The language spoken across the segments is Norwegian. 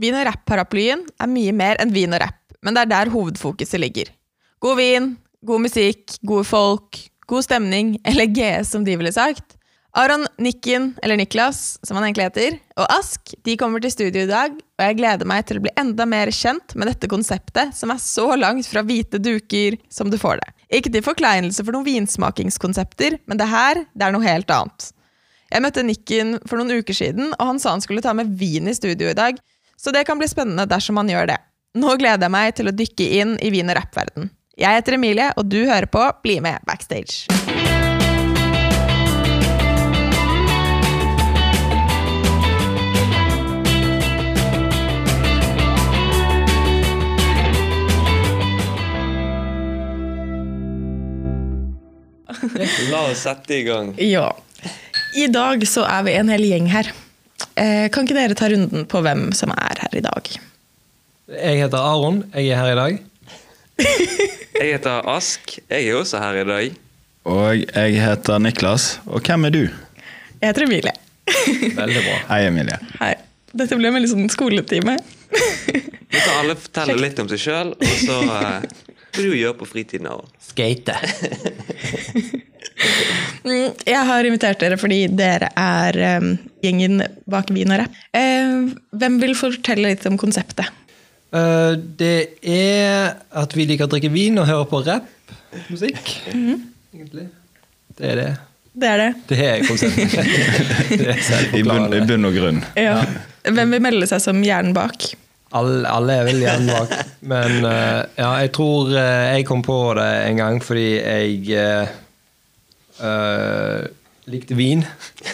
Vin og rapp-paraplyen er mye mer enn vin og rapp, men det er der hovedfokuset ligger. God vin, god musikk, gode folk, god stemning, eller GS som de ville sagt. Aron Nikken, eller Niklas, som han egentlig heter, og Ask de kommer til studio i dag, og jeg gleder meg til å bli enda mer kjent med dette konseptet, som er så langt fra hvite duker som du får det. Ikke til forkleinelse for noen vinsmakingskonsepter, men det her det er noe helt annet. Jeg møtte Nikken for noen uker siden, og han sa han skulle ta med vin i studio i dag, så det kan bli spennende dersom man gjør det. Nå gleder jeg meg til å dykke inn i vin- og rappverden. Jeg heter Emilie, og du hører på Bli med backstage. La oss sette i gang. Ja. I dag så er vi en hel gjeng her. Eh, kan ikke dere ta runden på hvem som er her i dag? Jeg heter Aron. Jeg er her i dag. Jeg heter Ask. Jeg er også her i dag. Og jeg heter Niklas. Og hvem er du? Jeg heter Emilie. Veldig bra. Hei, Emilie. Hei. Dette blir en veldig sånn skoletime. Nå kan alle fortelle litt om seg sjøl, og så uh, hva du gjør på fritiden. Av? Skate. Mm, Jeg har invitert dere fordi dere er um, gjengen bak Vin og rapp. Eh, hvem vil fortelle litt om konseptet? Uh, det er at vi liker å drikke vin og høre på rappmusikk. Egentlig. Det er det. Det er det. Det er konseptet. det er I bunn, I bunn og grunn. Ja. Hvem vil melde seg som hjernen bak? Alle, alle er vel igjen bak. Men uh, ja, jeg tror uh, jeg kom på det en gang fordi jeg uh, likte vin.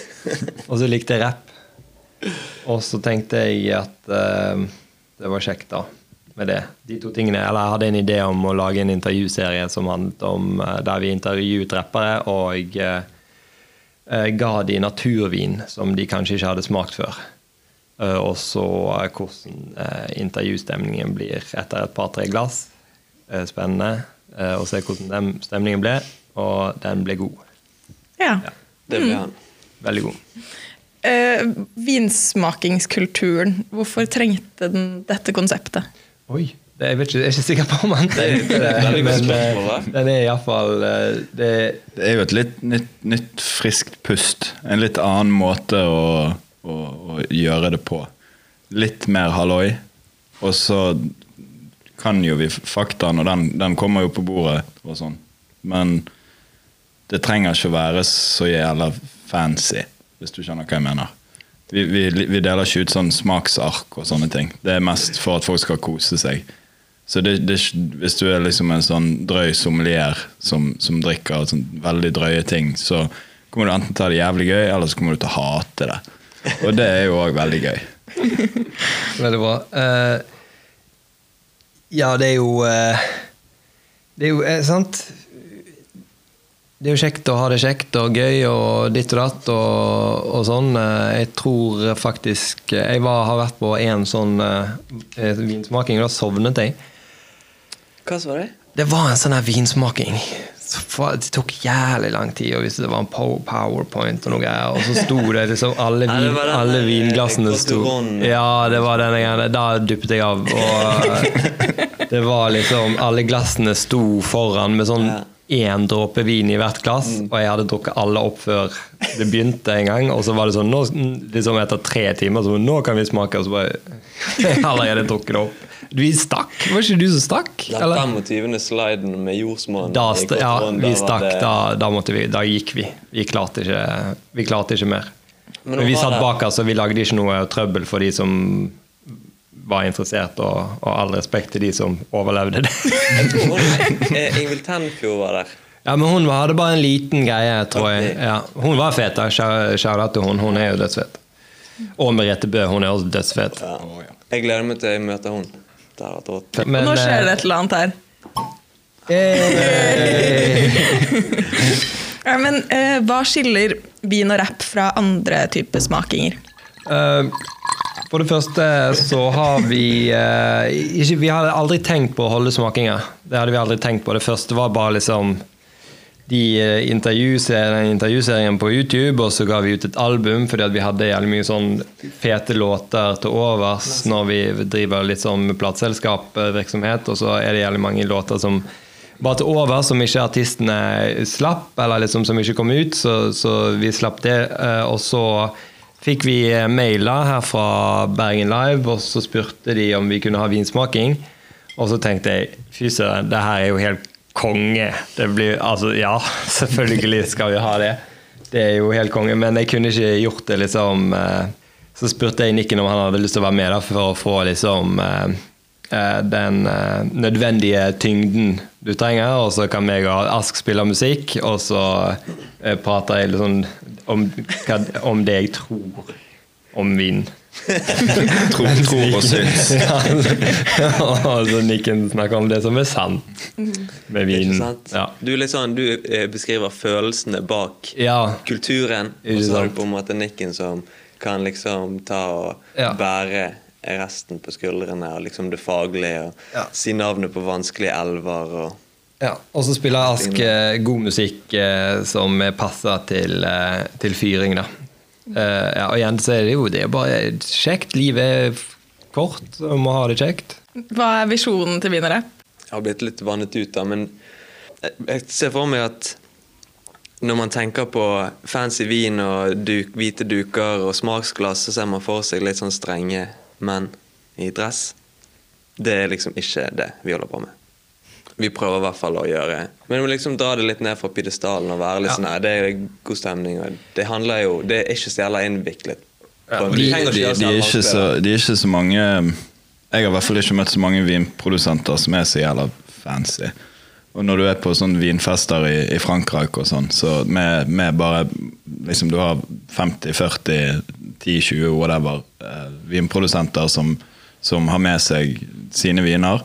og så likte jeg rapp. Og så tenkte jeg at det var kjekt, da. Med det. De to tingene. Eller jeg hadde en idé om å lage en intervjuserie som handlet om der vi intervjuet rappere, og ga de naturvin som de kanskje ikke hadde smakt før. Eh, og så hvordan eh, intervjustemningen blir etter et par-tre glass. Eh, spennende eh, å se hvordan den stemningen ble, og den ble god. Ja. Ja. Det blir han. Veldig god. Eh, vinsmakingskulturen. Hvorfor trengte den dette konseptet? Oi. Det, jeg, vet ikke, jeg er ikke sikker på om han tenkte det, det men den er iallfall det, Det er jo et litt nytt, nytt friskt pust. En litt annen måte å, å, å gjøre det på. Litt mer halloi. Og så kan jo vi faktaen, og den, den kommer jo på bordet og sånn. Men det trenger ikke å være så jævla fancy, hvis du skjønner hva jeg mener. Vi, vi, vi deler ikke ut sånn smaksark og sånne ting. Det er mest for at folk skal kose seg. Så det, det, hvis du er liksom en sånn drøy sommelier som, som drikker sånn veldig drøye ting, så kommer du enten til å ha det jævlig gøy, eller så kommer du til å hate det. Og det er jo òg veldig gøy. Veldig bra. Uh, ja, det er jo uh, Det er jo eh, sant Det er jo kjekt å ha det kjekt og gøy og ditt og datt og, og sånn. Eh, Jeg tror faktisk Jeg var, har vært på en sånn eh, vinsmaking, og da sovnet jeg. Hva var det? Det var en sånn her vinsmaking. Det tok jævlig lang tid, og vise det var en powerpoint og noe greier, og så sto det liksom alle, vin, den alle vinglassene eh, sto Ja, det var denne gangen. Da duppet jeg av. Og det var liksom Alle glassene sto foran med sånn én dråpe vin i hvert glass, og jeg hadde drukket alle opp før det begynte en gang. Og så var det sånn nå, liksom etter tre timer så nå kan vi smake, og så bare Jeg har allerede drukket det opp. Vi stakk. Var ikke du som stakk? Den eller? 25. sliden med jordsmonn. Ja, vi stakk. Da, da, vi, da gikk vi. Vi klarte ikke, vi klarte ikke mer. Men Men, vi satt bak oss, og vi lagde ikke noe trøbbel for de som var interessert, og, og all respekt til de som overlevde det. Ingvild Tenfjord var der. Ja, men hun hadde bare en liten greie, tror jeg. Ja, hun var fet. da. Til hun. Hun er jo dødsfet. Og Merete Bø, hun er også dødsfet. Ja. Jeg gleder meg til jeg møter hun. Det og da. Men, Og nå skjer det et eller annet her. Ja, men eh, Hva skiller vin og rapp fra andre typer smakinger? Uh, for det første så har vi eh, ikke, Vi hadde aldri tenkt på å holde smakinger. Det hadde vi aldri tenkt på. Det første var bare liksom de eh, intervjuserien, intervjuserien på YouTube, og så ga vi ut et album fordi at vi hadde jævlig mye sånn fete låter til overs når vi driver litt sånn plateselskapsvirksomhet, og så er det jævlig mange låter som bare til over, som ikke artistene slapp, eller liksom som ikke kom ut, så, så vi slapp det. eh, Og så fikk vi eh, mailer her fra Bergen Live, og så spurte de om vi kunne ha vinsmaking. Og så tenkte jeg fy søren, det her er jo helt konge. Det blir, altså, ja, selvfølgelig skal vi ha det. Det er jo helt konge, men jeg kunne ikke gjort det liksom eh, Så spurte jeg Nikken om han hadde lyst til å være med da, for å få liksom eh, eh, den nødvendige tyngden du trenger, og så kan jeg og Ask spille musikk, og så prater jeg litt sånn om, om det jeg tror om vin. Tror, tror og syns. Ja, og så Nikken snakker om det som er sant med vinen. Ikke sant? Ja. Du, liksom, du eh, beskriver følelsene bak ja. kulturen, og så har det du på en måte Nikken som kan liksom ta og Ja. bære resten på skuldrene, og liksom det faglige, og Ja. si navnet på vanskelige elver og Ja, og så spiller Ask god musikk eh, som passer til, eh, til fyring, da. Eh, ja, og igjen så er det jo det er bare kjekt. Livet er kort, og må ha det kjekt. Hva er visjonen til vinnere? Jeg har blitt litt vannet ut, da, men jeg, jeg ser for meg at når man tenker på fancy vin og duk, hvite duker og smaksglass, så ser man for seg litt sånn strenge menn i dress. Det er liksom ikke det vi holder på med. Vi prøver i hvert fall å gjøre Men vi liksom dra det litt ned fra pidestallen og være litt Ja. sånn her, Det er god stemning. Det handler jo Det er ikke så jævla innviklet. Ja, vi De, de, de, er ikke så, de er ikke så mange Jeg har i hvert fall ikke møtt så mange vinprodusenter som er så jævla fancy. Og når du er på sånne vinfester i, i Frankrike og sånn, så med, med bare liksom Du har 50, 40, 10, 20, whatever eh, vinprodusenter som, som har med seg sine viner.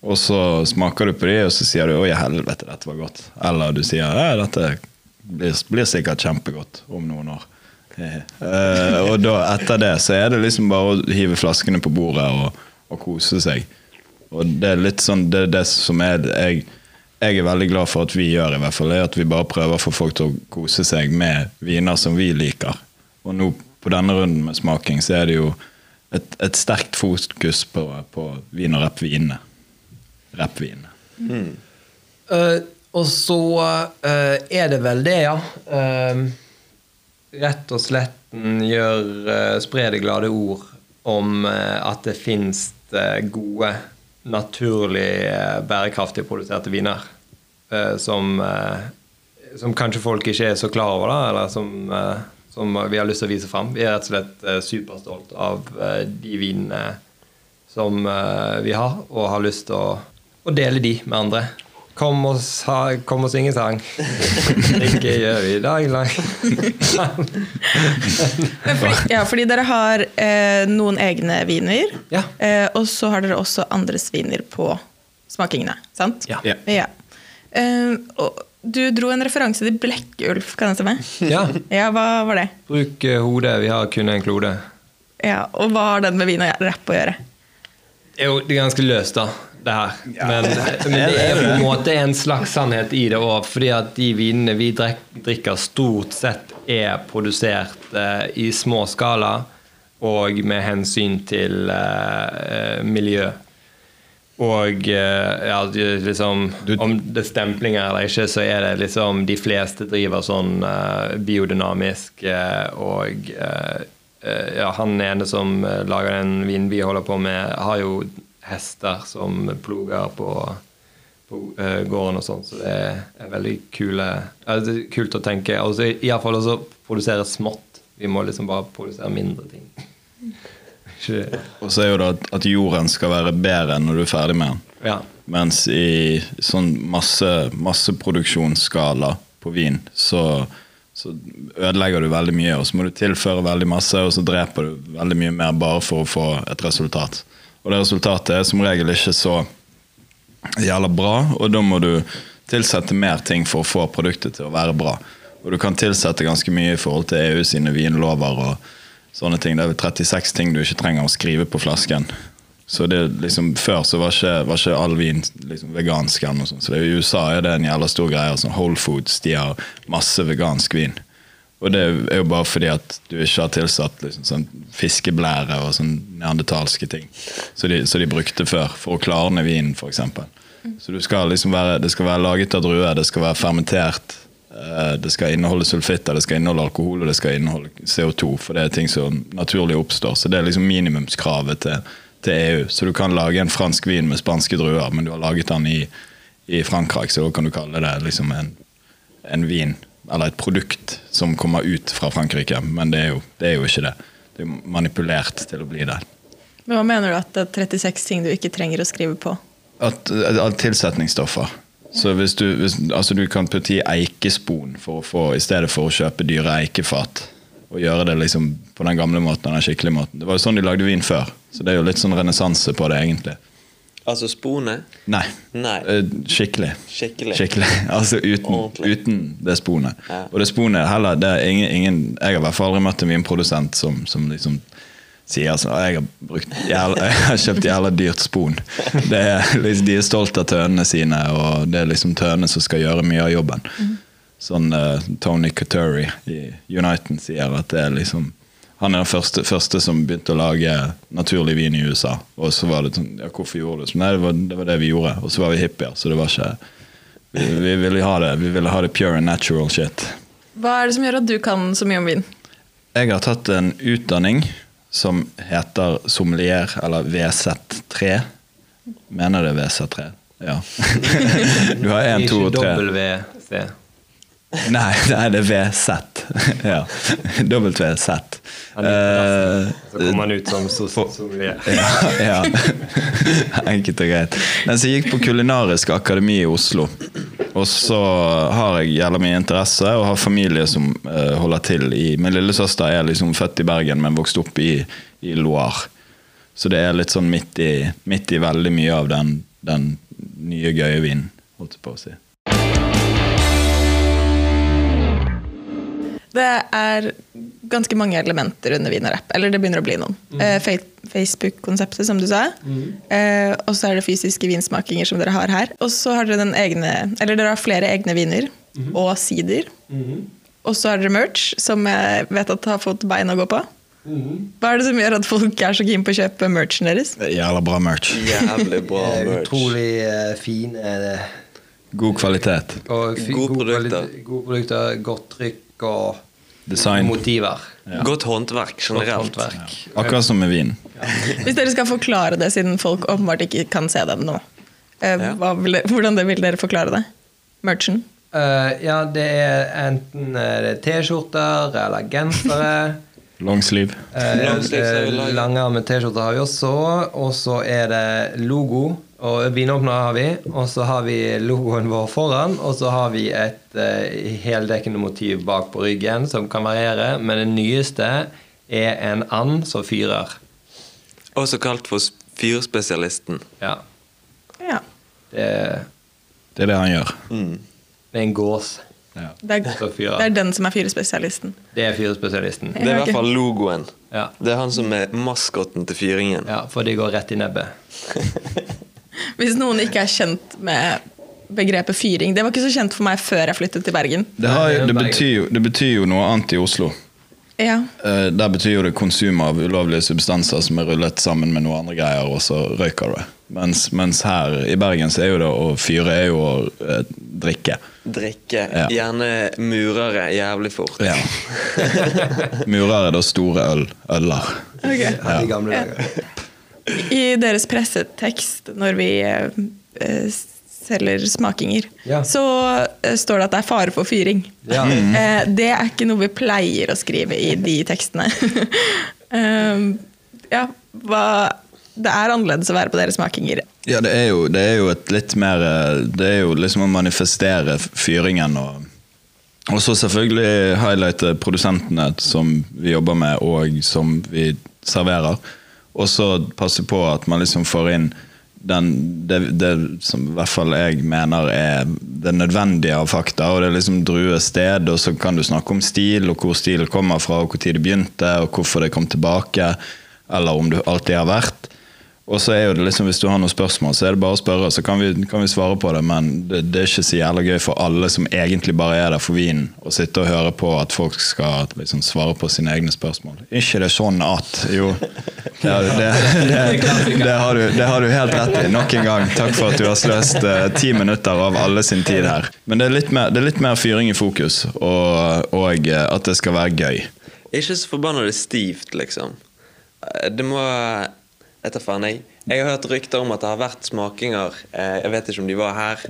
Og så smaker du på de, og så sier du 'oi, helvete, dette var godt'. Eller du sier 'ja, dette blir, blir sikkert kjempegodt om noen år'. uh, og da, etter det så er det liksom bare å hive flaskene på bordet og, og kose seg. Og det er litt sånn Det det som er jeg, jeg er veldig glad for at vi gjør, i hvert fall, er at vi bare prøver å få folk til å kose seg med viner som vi liker. Og nå på denne runden med smaking så er det jo et, et sterkt fokus på, på vin og rappvinene. Rappvinene. Uh, og så uh, er det vel det, ja. Uh, rett og slett mm, gjør uh, spre det glade ord om at det fins gode, naturlig bærekraftig produserte viner. som, som kanskje folk ikke er så klar over, da, eller som, som vi har lyst til å vise fram. Vi er rett og slett superstolt av de vinene som vi har, og har lyst til å, å dele de med andre. Kom og, sa, kom og synge sang. Ikke gjør vi dag lang. Men fordi, ja, fordi dere har eh, noen egne viner, Ja. eh, og så har dere også andres viner på smakingene, sant? Ja. Ja. Ja. Eh, og du dro en referanse til Blekkulf, kan jeg stemme? ja. Ja, hva var det? Bruk eh, hodet, vi har kun en klode. Ja, og hva har den med vin og rapp å gjøre? Jo det er ganske løst, da, det her. Men, men det er på en måte en slags sannhet i det òg, fordi at de vinene vi drikker, stort sett er produsert eh, i små skala og med hensyn til eh, miljø. Og eh, ja, liksom Om det er stemplinger eller ikke, så er det liksom De fleste driver sånn eh, biodynamisk, eh, og eh, ja, han ene som lager den vinen vi holder på med, har jo hester som ploger på, på uh, gården og sånn, så det er veldig kule, altså, det kult å tenke. Og så iallfall også produsere smått. Vi må liksom bare produsere mindre ting. Og så er jo det at, at jorden skal være bedre når du er ferdig med den. Ja. Mens i sånn masse, masseproduksjonsskala på vin, så, så ødelegger du veldig mye, og så må du tilføre veldig masse, og så dreper du veldig mye mer bare for å få et resultat. Og det resultatet er som regel ikke så jævla bra, og da må du tilsette mer ting for å få produktet til å være bra. Og du kan tilsette ganske mye i forhold til EU sine vinlover og sånne ting. Det er vel 36 ting du ikke trenger å skrive på flasken. Så det liksom, Før så var ikke, var ikke all vin liksom vegansk. eller noe sånt. Så det, I USA er det en jævla stor greie. Sånn Whole Foods de har masse vegansk vin. Og det er jo bare fordi at du ikke har tilsatt liksom, sånn fiskeblære og sånn neandertalske ting. som de, de brukte før for å klarne vinen, f.eks. Så skal liksom være, det skal være laget av druer, det skal være fermentert. eh, Det skal inneholde sulfitter, det skal inneholde alkohol og det skal inneholde CO2. For det er ting som naturlig oppstår. Så det er liksom minimumskravet til, til EU. Så du kan lage en fransk vin med spanske druer, men du har laget den i, i Frankrike, så da kan du kalle det liksom en, en vin eller et produkt som kommer ut fra Frankrike. Men det er jo, det er jo ikke det. Det er manipulert til å bli det. Men hva mener du at det er 36 ting du ikke trenger å skrive på? At, at tilsetningsstoffer. Så hvis du, hvis, altså du kan putte i eikespon for å få, i stedet for å kjøpe dyre eikefat. Og gjøre det liksom på den gamle måten, den skikkelige måten. Det var jo sånn de lagde vin før. Så det er jo litt sånn renessanse på det, egentlig. Altså sponet? Nei. Nei. Skikkelig. Skikkelig. Skikkelig. Altså uten, uten det sponet. Ja. Og det sponet heller, det er ingen, ingen Jeg har i hvert fall aldri møtt en vinprodusent som, som liksom sier at «Å, jeg har, brukt jævla, jeg har kjøpt jævla dyrt spon. Det er, liksom, de er stolt av tønene sine, og det er liksom tønene som skal gjøre mye av jobben. Sånn uh, Tony Couturi i Uniten sier at det er liksom han er den første, første som begynte å lage naturlig vin i USA. Og så var det sånn, ja, hvorfor gjorde du det? Nei, det var, det var det vi gjorde. Og så var vi hippier, så det var ikke Vi, vi ville ha det Vi ville ha det pure and natural shit. Hva er det som gjør at du kan så mye om vin? Jeg har tatt en utdanning som heter sommelier, eller VZ3. Mener det er VZ3. Ja. Du har én, to og tre. Ikke WC. Nei, nei, det er VZ. Ja. WZ. Er Eh, Så kommer han ut som sommelier. ja, ja. Enkelt og greit. Nei, så jeg gikk på Kulinarisk akademi i Oslo. Og så har jeg jævla mye interesse og har familie som uh, holder til i Min lillesøster er liksom født i Bergen, men vokst opp i, i Loire. Så det er litt sånn midt i, midt i veldig mye av den, den nye, gøye vinen, holdt jeg på å si. Det er ganske mange elementer under og. Eller det begynner å bli noen. Eh, Facebook-konseptet, som du sa. Eh, og så er det fysiske vinsmakinger som dere har her. Og så har dere den egne Eller dere har flere egne viner. Og sider. Og så har dere merch, som jeg vet at har fått bein å gå på. Hva er det som gjør at folk er så keen på å kjøpe merchen deres? Er Jævla bra merch. Jævlig bra Eh, merch. Utrolig fin er det. God kvalitet. og god, god produkter. kvali- god produkter, godt trykk og Design. motiver. Godt håndverk Godt generelt. håndverk. Akkurat som med vin. Hvis dere skal forklare det, siden folk åpenbart ikke kan se dem nå. eh, hva vil hvordan det vil dere forklare det? Merchen? Uh, ja, det er enten eh, er T-skjorter eller gensere. Longsleeve. Uh, laget. Langarmet T-skjorter har vi også. Og så er det logo. Og vinåpner har vi. Og så har vi logoen vår foran. Og så har vi et eh, heldekkende motiv bak på ryggen som kan variere. Men det nyeste er en and som fyrer. Også kalt for fyrspesialisten. Ja. Ja. Det, Det er det han gjør. Mm. det er en gås Ja. Det er, det er den som er fyrespesialisten. Det er fyrespesialisten. Det er i hvert fall logoen. Ja. Det er han som er maskotten til fyringen. ja, for de går rett i nebbet. Hvis noen ikke er kjent med begrepet fyring Det var ikke så kjent for meg før jeg flyttet til Bergen. Det, har, det, betyr jo, det betyr jo noe annet i Oslo. Ja, Eh, der betyr jo det konsum av ulovlige substanser som er rullet sammen med noen andre greier, og så røyker du det. Mens, mens her i Bergen så er jo det å fyre er jo å eh, drikke. Drikke. Ja. Gjerne murere jævlig fort. Ja. murere, er da store øl. Øller. Okay. Her i deres pressetekst når vi eh, eh, selger smakinger, Ja. så eh, står det at det er fare for fyring. Ja. Eh, det er ikke noe vi pleier å skrive i de tekstene. um, ja, hva Det er annerledes å være på deres smakinger. Ja, det er, jo, det er jo et litt mer eh, Det er jo liksom å manifestere fyringen og Og så selvfølgelig highlighte produsentene som vi jobber med, og som vi serverer. Og så passe på at man liksom får inn den, det, det som i hvert fall jeg mener er det nødvendige av fakta. Og det er liksom druested, og så kan du snakke om stil, og hvor stilen kommer fra, og hvor tid det begynte, og hvorfor det kom tilbake, eller om du alltid har vært. Og så er jo det liksom, Hvis du har noen spørsmål, så er det bare å spørre, så kan vi, kan vi svare på det. Men det, det er ikke så jævla gøy for alle som egentlig bare er der for vinen, å sitte og høre på at folk skal liksom svare på sine egne spørsmål. Ikke det sånn at Jo, ja, det, det, det, har du, det har du helt rett i. Nok en gang. Takk for at du har sløst eh, ti minutter av alle sin tid her. Men det er litt mer, det er litt mer fyring i fokus, og, og eh, at det skal være gøy. Ikke så forbanna det stivt, liksom. Eh, Det må Jeg tar faen, jeg. Jeg har hørt rykter om at det har vært smakinger, eh, jeg vet ikke om de var her,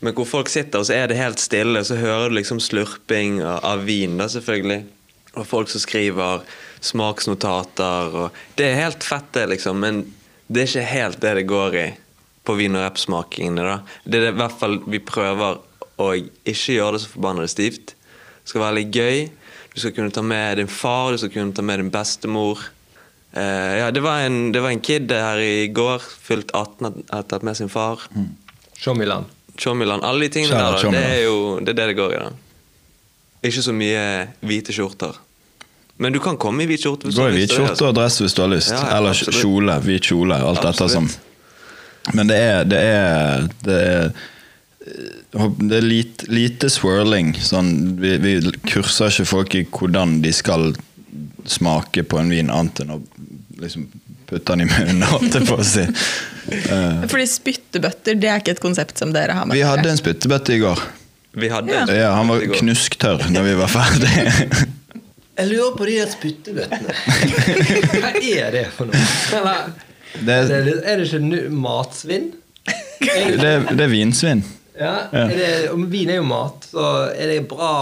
men hvor folk sitter, og så er det helt stille, og så hører du liksom slurping av vin, da, selvfølgelig. Og folk som skriver smaksnotater, og Det er helt fett, det, liksom, men det er ikke helt det det går i på vin- og rappsmakingene, da. Det er det, i hvert fall vi prøver å ikke gjøre det så forbanna stivt. Det skal være litt gøy. Du skal kunne ta med din far, du skal kunne ta med din bestemor. Eh, ja, det var, en, det var en kid her i går, fylt 18, har tatt med sin far. Tjommiland. Tjommiland. Alle de tingene Kjære der, da, det er jo det, er det det går i. da. Ikke så mye hvite skjorter. Men du kan komme i hvit skjorte. Gå i hvit skjorte og dress hvis du har lyst. Ja, ja, Eller absolutt. kjole. Hvit kjole. Alt dette som Men det er Det er, det er, det er lite, lite swirling. Sånn, vi, vi kurser ikke folk i hvordan de skal smake på en vin, annet enn å liksom putte den i munnen, holdt jeg på å si. Uh, Fordi spyttebøtter det er ikke et konsept som dere har med vi hadde en spyttebøtte i går. Vi hadde Ja. Ja, han var knusktørr når vi var ferdig. Jeg lurer på de der spyttebøttene. Hva er det for noe? Eller, Det er, er, det, er det ikke matsvinn? det det er vinsvinn. Ja, Ja. Er det, vin er jo mat, så er det bra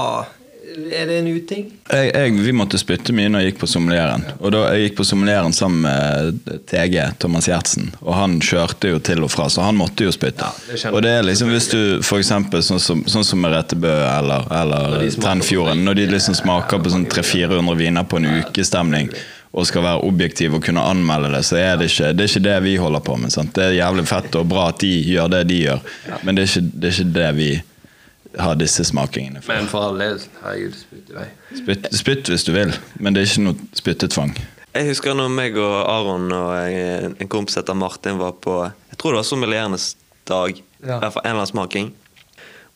Er det en uting? Jeg, jeg, vi måtte spytte mye når jeg gikk på sommelieren. Og da Jeg gikk på sommelieren sammen med TG, Thomas Gjertsen, og han kjørte jo til og fra, så han måtte jo spytte. Ja, det og det er liksom hvis du eksempel sånn som, sånn som Merete Rettebø eller, eller Tennfjorden, når de liksom smaker på sånn 300-400 viner på en ukestemning og skal være objektiv og kunne anmelde det, så er det ikke det, er ikke det vi holder på med. Sant? Det er jævlig fett og bra at de gjør det de gjør, men det er ikke det, er ikke det vi har disse smakingene for. Men for all del, herregud, spytt i vei. Spytt, spytt hvis du vil, men det er ikke noe spyttetvang. Jeg husker når meg og Aron og en en kompis heter Martin var på Jeg tror det var sommelierenes dag. Ja. I hvert fall en eller annen smaking.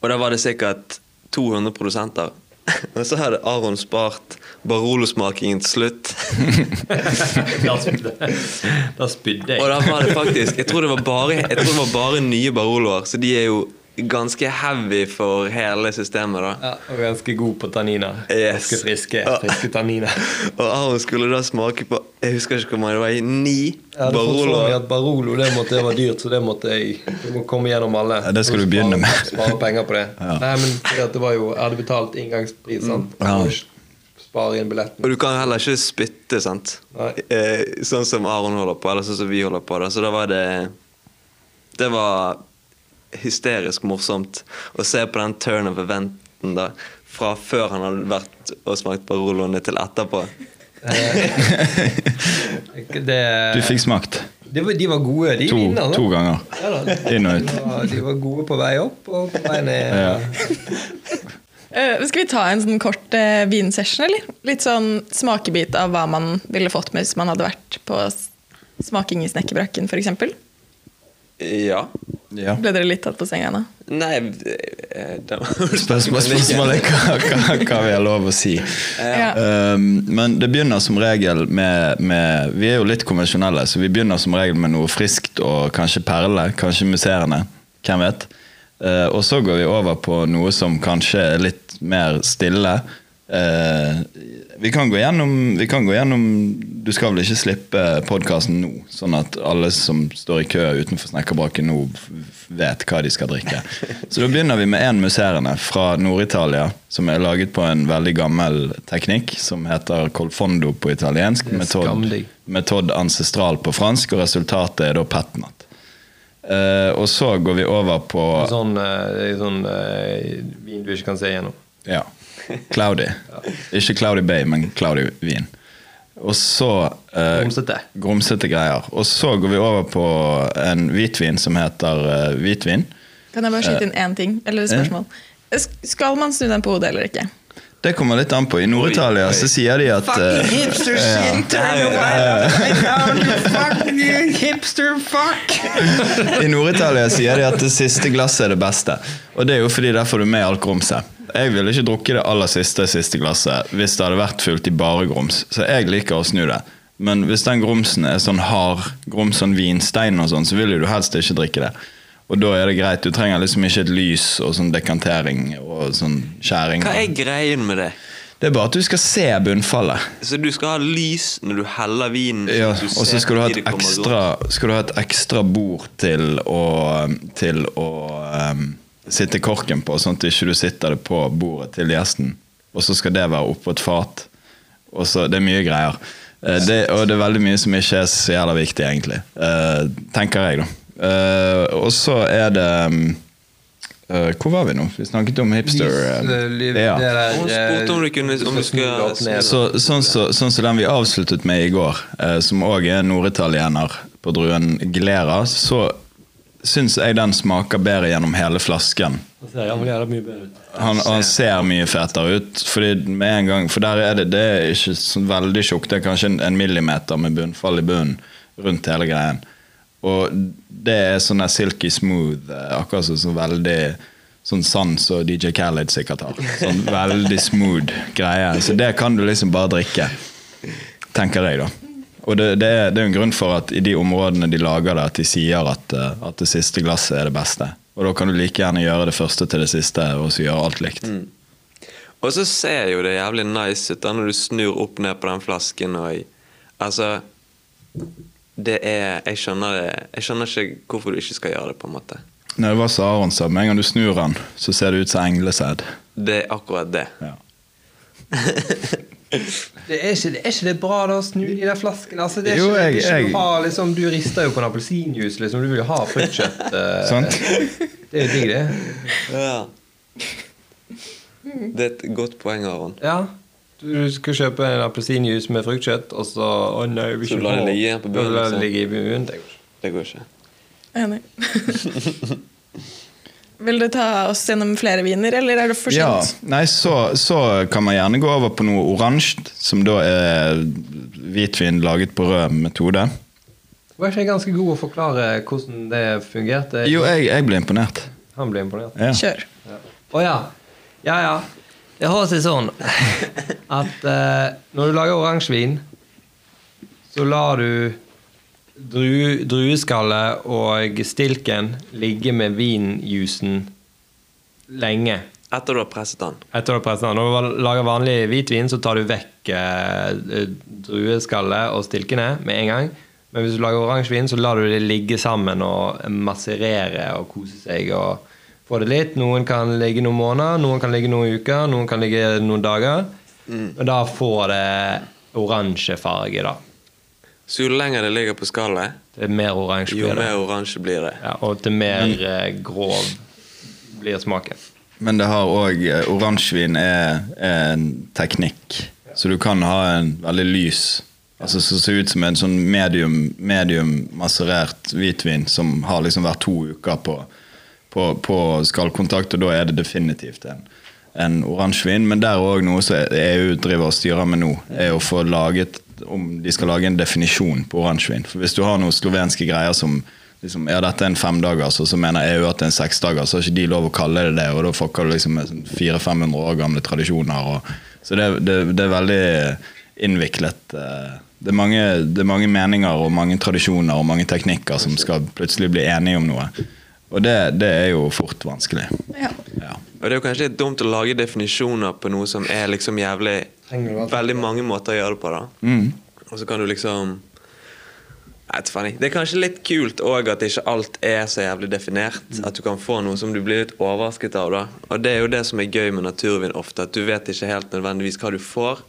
Og da var det sikkert 200 produsenter. Og så hadde Aron spart Barolo-smakingen til slutt. Da spydde da spydde Og da var det faktisk Jeg tror det var bare, jeg tror det var bare nye Baroloer, så de er jo ganske heavy for hele systemet, da. Ja, og ganske god på tanniner. Yes. Ganske friske, friske tanniner. Og Aron skulle da smake på Jeg husker ikke hvor mange det var. Ni ja, for at Barolo det måtte være dyrt, så det måtte jeg det må komme gjennom alle. Ja, det skal du begynne med. Spare, penger på det. Ja. Nei, men at det var jo Jeg hadde betalt inngangspris, sant. Ja. Spare inn billetten. Og du kan heller ikke spytte, sant? Nei. Eh, sånn som Aron holder på, eller sånn som vi holder på. Da. Så da var det Det var hysterisk morsomt å se på den turn of eventen da. Fra før han hadde vært og smakt Baroloene til etterpå. Det, Du fikk smakt det var, de var gode, de to, vinene. to ganger. Ja. Inn og ut. De var, de var gode på vei opp og på vei ned. Ja. Uh, skal vi ta en sånn kort uh, vinsession, eller? Litt sånn smakebit av hva man ville fått med hvis man hadde vært på smaking i Snekkerbrakken, f.eks. Ja. Ja. Ble dere litt tatt på senga nå? Nei eh, det var Spørsmål, spørsmålet er hva, hva, hva vi har lov å si. Ja. Um, men det begynner som regel med, med Vi er jo litt konvensjonelle, så vi begynner som regel med noe friskt og kanskje perle, kanskje musserende. Hvem vet? Uh, og så går vi over på noe som kanskje er litt mer stille. Uh, vi, kan gå gjennom, vi kan gå gjennom Du skal vel ikke slippe podkasten nå, sånn at alle som står i kø utenfor snekkerbraken nå vet hva de skal drikke. Så da begynner vi med en musserende fra Nord-Italia, som er laget på en veldig gammel teknikk som heter colfondo på italiensk. metod, skamdigg. ancestral på fransk, og resultatet er da petnat. Uh, og så går vi over på Sånn, uh, sånn uh, vin du ikke kan se gjennom. Ja. Cloudy. Ikke Cloudy Bay, men Cloudy vin. Og så eh, Grumsete. grumsete greier. Og så går vi over på en hvitvin som heter eh, hvitvin. Kan jeg bare skyte inn én ting? Eller et spørsmål? S- Skal man snu den på hodet eller ikke? Det kommer litt an på. I Nord-Italia så sier de at Fucking hipster shit! Hipster fuck! I Nord-Italia sier de at det siste glasset er det beste. Og det er jo fordi der får du med alt grumset. Jeg ville ikke drukket det aller siste siste glasset hvis det hadde vært fullt i bare grums. Så jeg liker å snu det. Men hvis den grumsen er sånn hard grums, sånn vinstein og sånn, så vil du helst ikke drikke det. Og da er det greit. Du trenger liksom ikke et lys og sånn dekantering og sånn skjæring. Hva er greien med det? Det er bare at du skal se bunnfallet. Så du skal ha lys når du heller vinen? Ja, og så skal du ha et ekstra, skal du ha et ekstra bord til å, til å um, sitte korken på, sånn at du ikke sitter det på bordet til gjesten. Og så skal det være oppå et fat. Og så, Det er mye greier. Eh, Det, og det er veldig mye som ikke er så jævla viktig, egentlig. Eh, tenker jeg, da. Eh, og så er det um, eh, Hvor var vi nå? Vi snakket om hipster. eh, ja. Hun spurte om du kunne- om du skulle- Så, sånn som sånn så den vi avsluttet med i går, som òg er norditaliener på druen Glera, så syns jeg den smaker bedre gjennom hele flasken. Han, han ser mye fetere ut, fordi med en gang, for der er det, det er ikke så veldig tjukt. Det er kanskje en, millimeter med bunnfall i bunnen rundt hele greien. Og det er sånn der silky smooth, eh, akkurat som sånn veldig sånn sand som DJ Khaled sikkert har. Sånn veldig smooth greie. Så det kan du liksom bare drikke, tenker jeg, da. Og det, det, er, det er en grunn for at i de områdene de lager det, at de sier at, eh, at det siste glasset er det beste. Og da kan du like gjerne gjøre det første til det siste, og så gjøre alt likt. Og så ser jo det jævlig nice ut da når du snur opp ned på den flasken og Altså Det er Jeg skjønner det Jeg skjønner ikke hvorfor du ikke skal gjøre det, på en måte. Nei, det var som Aron sa, med en gang du snur den, så ser det ut som englesæd. Det er akkurat det. Ja. Det er, ikke, er ikke det bra da å snu de der flaskene? Altså, det er Jo, ikke, det er ikke jeg- du, har, liksom, du rister jo på en appelsinjuice, liksom. Du vil jo ha fruktkjøtt. eh, Sant? det er jo digg, det. Ja. Det er et godt poeng, Aron. Ja. Du skal kjøpe en appelsinjuice med fruktkjøtt, og så Å nei, vi Så du lar det ligge på bunnen, det liksom. ligge i bunnen. Det går ikke. Det går ikke. Enig. Vil du ta oss gjennom flere viner, eller er det for Ja, nei, så, så kan man gjerne gå over på noe oransje, som da er hvitvin laget på rød metode. Var ikke jeg ganske god å forklare hvordan det fungerte? Jo, jeg, jeg ble imponert. Han ble imponert. Ja. Kjør. Å ja. Ja, ja. Det har seg sånn at uh, når du lager oransjevin, så lar du dru, drueskallet og stilken ligge med vinjusen lenge. Etter du har presset den. Etter du har presset den. Når du lager vanlig hvitvin, så tar du vekk eh, drueskallet og stilkene med en gang. Men hvis du lager oransjevin, så lar du det ligge sammen og masserere og kose seg. og få det litt. Noen kan ligge noen måneder, noen kan ligge noen uker, noen kan ligge noen dager. Og da får det oransje farge, da. Så jo lenger det ligger på skallet, Det er mer oransje jo blir det. mer oransje blir det. Ja, og til mer mm. grov blir smaken. Men det har òg Oransjevin er, er en teknikk. Så du kan ha en veldig lys Altså Som ser ut som en sånn medium, medium masserert hvitvin som har liksom vært to uker på, på, på skallkontakt, og da er det definitivt en, en oransjevin. Men der er òg noe som EU driver og styrer med nå, er å få laget om de skal lage en definisjon på oransjevin. For hvis du har noen slovenske greier som liksom, ja, dette er en femdagers, og så mener EU at det er en seksdagers, så har ikke de lov å kalle det det, og da fucker du liksom med sånn 400-500 år gamle tradisjoner. Og, så det, det, det er veldig innviklet. eh, Det er, mange, det er mange meninger og mange tradisjoner og mange teknikker som skal plutselig bli enige om noe. Og det, det er jo fort vanskelig. Ja. Ja. Og det er jo kanskje litt dumt å lage definisjoner på noe som er liksom jævlig Veldig mange måter å gjøre det på, da. Mm. Og så kan du liksom. Det er kanskje litt kult òg at ikke alt er så jævlig definert. At du kan få noe som du blir litt overrasket av. da Og det er jo det som er gøy med naturvin ofte, at du vet ikke helt nødvendigvis hva du får.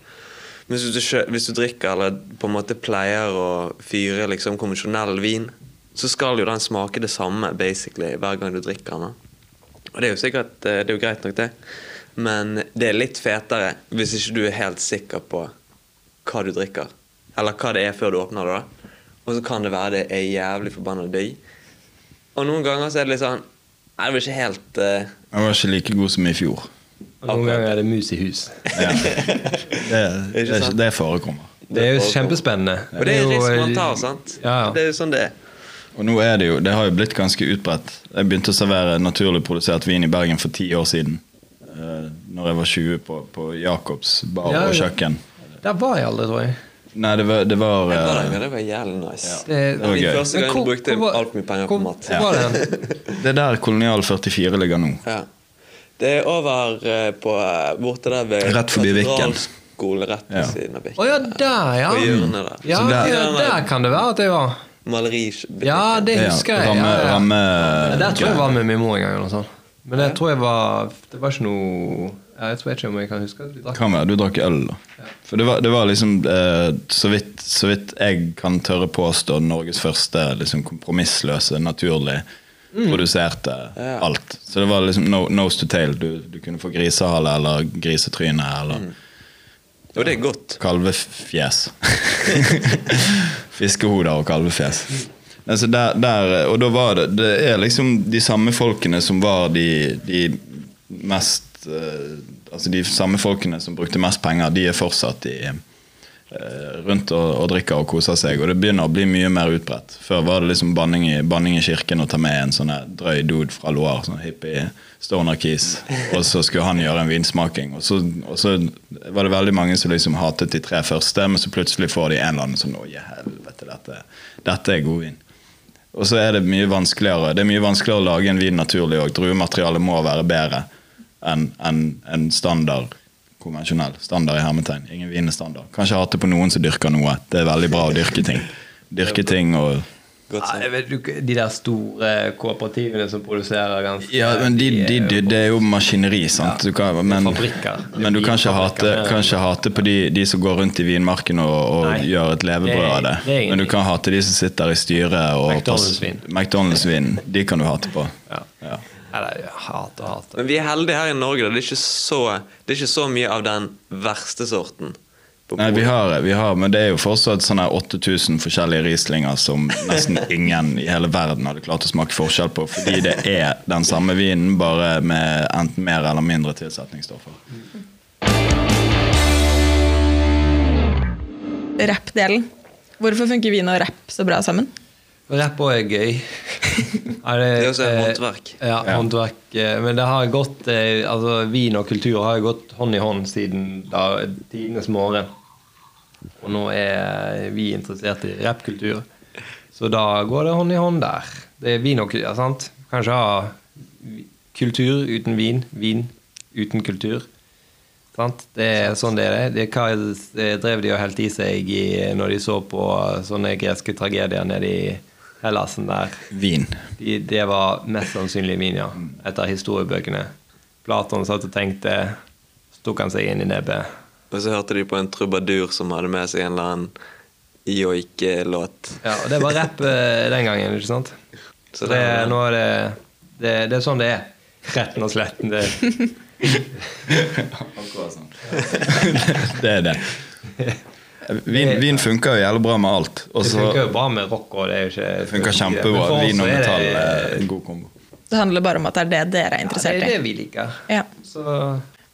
Men hvis du, hvis du drikker eller på en måte pleier å fyre liksom konvensjonell vin, så skal jo den smake det samme basically hver gang du drikker den. Og det er jo sikkert eh, det er jo greit nok, det. Men det er litt fetere hvis ikke du er helt sikker på hva du drikker. Eller hva det er før du åpner det. da. Og så kan det være det er jævlig forbanna digg. Og noen ganger så er det litt sånn Nei, det var ikke helt uh... Den var ikke like god som i fjor. Og noen ganger er det mus i hus. Ja. Det, det, det forekommer. Det er jo kjempespennende. Og det er jo- risk man tar, sant? Ja, ja. Det er jo sånn det er. Og nå er det jo, det har jo blitt ganske utbredt. Jeg begynte å servere naturlig produsert vin i Bergen for ti år siden. Uh, når jeg var 20 på, på Jacobs bar Ja, og kjøkken. Der var jeg aldri, tror jeg. Nei, det var, det var uh, var, eh, det, det var jævlig nice. Det, Det var Min gøy. første gang hvor- brukte hvor alt mye penger hvor- på mat. Hvor var det? Det er der Kolonial 44 ligger nå. Ja. Det er over uh, på borte der ved Rett forbi Viken. Rett ved Ja. siden av Å Viken. ja, der, ja. Hjørnet der. Ja, der- ja, der kan det være at jeg var. Maleributikk. Ja, det husker jeg. ramme, ja, ja. ramme, Ja, Der tror jeg jeg var med min mor en gang. Eller noe sånt. Men jeg tror jeg var Det var ikke noe Jeg tror ikke om jeg kan huske at vi drakk. Kan være du drakk øl, da. For det var, det var liksom, eh, så, vidt, så vidt jeg kan tørre påstå, Norges første liksom, kompromissløse, naturlig produserte Ja. alt. Så det var liksom no, nose to tail. Du, du kunne få grisehale eller grisetryne eller Og det er godt. kalvefjes. Fiskehoder og kalvefjes. Altså der, der, og da var det Det er liksom de samme folkene som var de, de mest eh, Altså de samme folkene som brukte mest penger, de er fortsatt i, eh, rundt og, og drikker og koser seg. Og det begynner å bli mye mer utbredt. Før var det liksom banning i, banning i kirken å ta med en sånn drøy dude fra Loire. Sånn hippie stoner keys. Og så skulle han gjøre en vinsmaking. Og så, og så var det veldig mange som liksom hatet de tre første, men så plutselig får de en eller annen sånn Å, helvete, dette, dette er god vin. Og så er det mye vanskeligere Det er mye vanskeligere å lage en vin naturlig òg. Druematerialet må være bedre enn en, en standard konvensjonell. Standard i hermetegn. Ingen vin er standard. Kanskje hate på noen som dyrker noe. Det er veldig bra å dyrke ting. Dyrke ting og Godt Ja, sagt. jeg vet, du- de der store kooperativene som produserer ganske Ja, men de, de, de, det er jo maskineri, sant. Du kan, men, fabrikker. Er men du kan ikke hate, kan ikke hate på de, de som går rundt i vinmarken og, og gjør et levebrød av det. Det Men du kan hate de som sitter i styret og McDonald's-vin. McDonald's-vin. De kan du hate på. Ja. Ja. Eller hat og hat. Men vi er heldige her i Norge. da. Det er ikke så, det er ikke så mye av den verste sorten. Nei, vi har, vi har, men det er jo fortsatt sånne 8000 forskjellige Rieslinger som nesten ingen i hele verden hadde klart å smake forskjell på, fordi det er den samme vinen, bare med enten mer eller mindre tilsetningsstoffer. Rappdelen. Hvorfor funker vin og rapp så bra sammen? Rapp òg er gøy. Er det, Det er også et eh, håndverk. Ja, Ja. håndverk. eh, Men det har gått eh, Altså, vin og kultur har gått hånd i hånd siden da, tidenes morgen. Og nå er vi interessert i rappkultur, så da går det hånd i hånd der. Det er vin og kultur, sant? Kanskje ha kultur uten vin, vin uten kultur. Sant? Det er sånn det er. Det, hva det drev de og helte i seg i, når de så på sånne greske tragedier nede i Hellasen der? Vin. De, det var mest sannsynlig vin, ja. Etter historiebøkene. Platon satt og tenkte, tok han seg inn i nebbet. Og så hørte de på en trubadur som hadde med seg en eller annen joike-låt. Ja, og det var rapp eh, den gangen, ikke sant? Så Så det det, nå er det, det Det er sånn det er. Retten og sletten. Det, Akkurat sånn. det er det. Vin, vin funker jo jævlig bra med alt. Også, det funker jo bra med rock. og det er jo ikke Det funker kjempebra. Vin og metall er en god kombo. Det handler bare om at det er det dere er interessert i. Ja, det er det vi liker. Ja. Så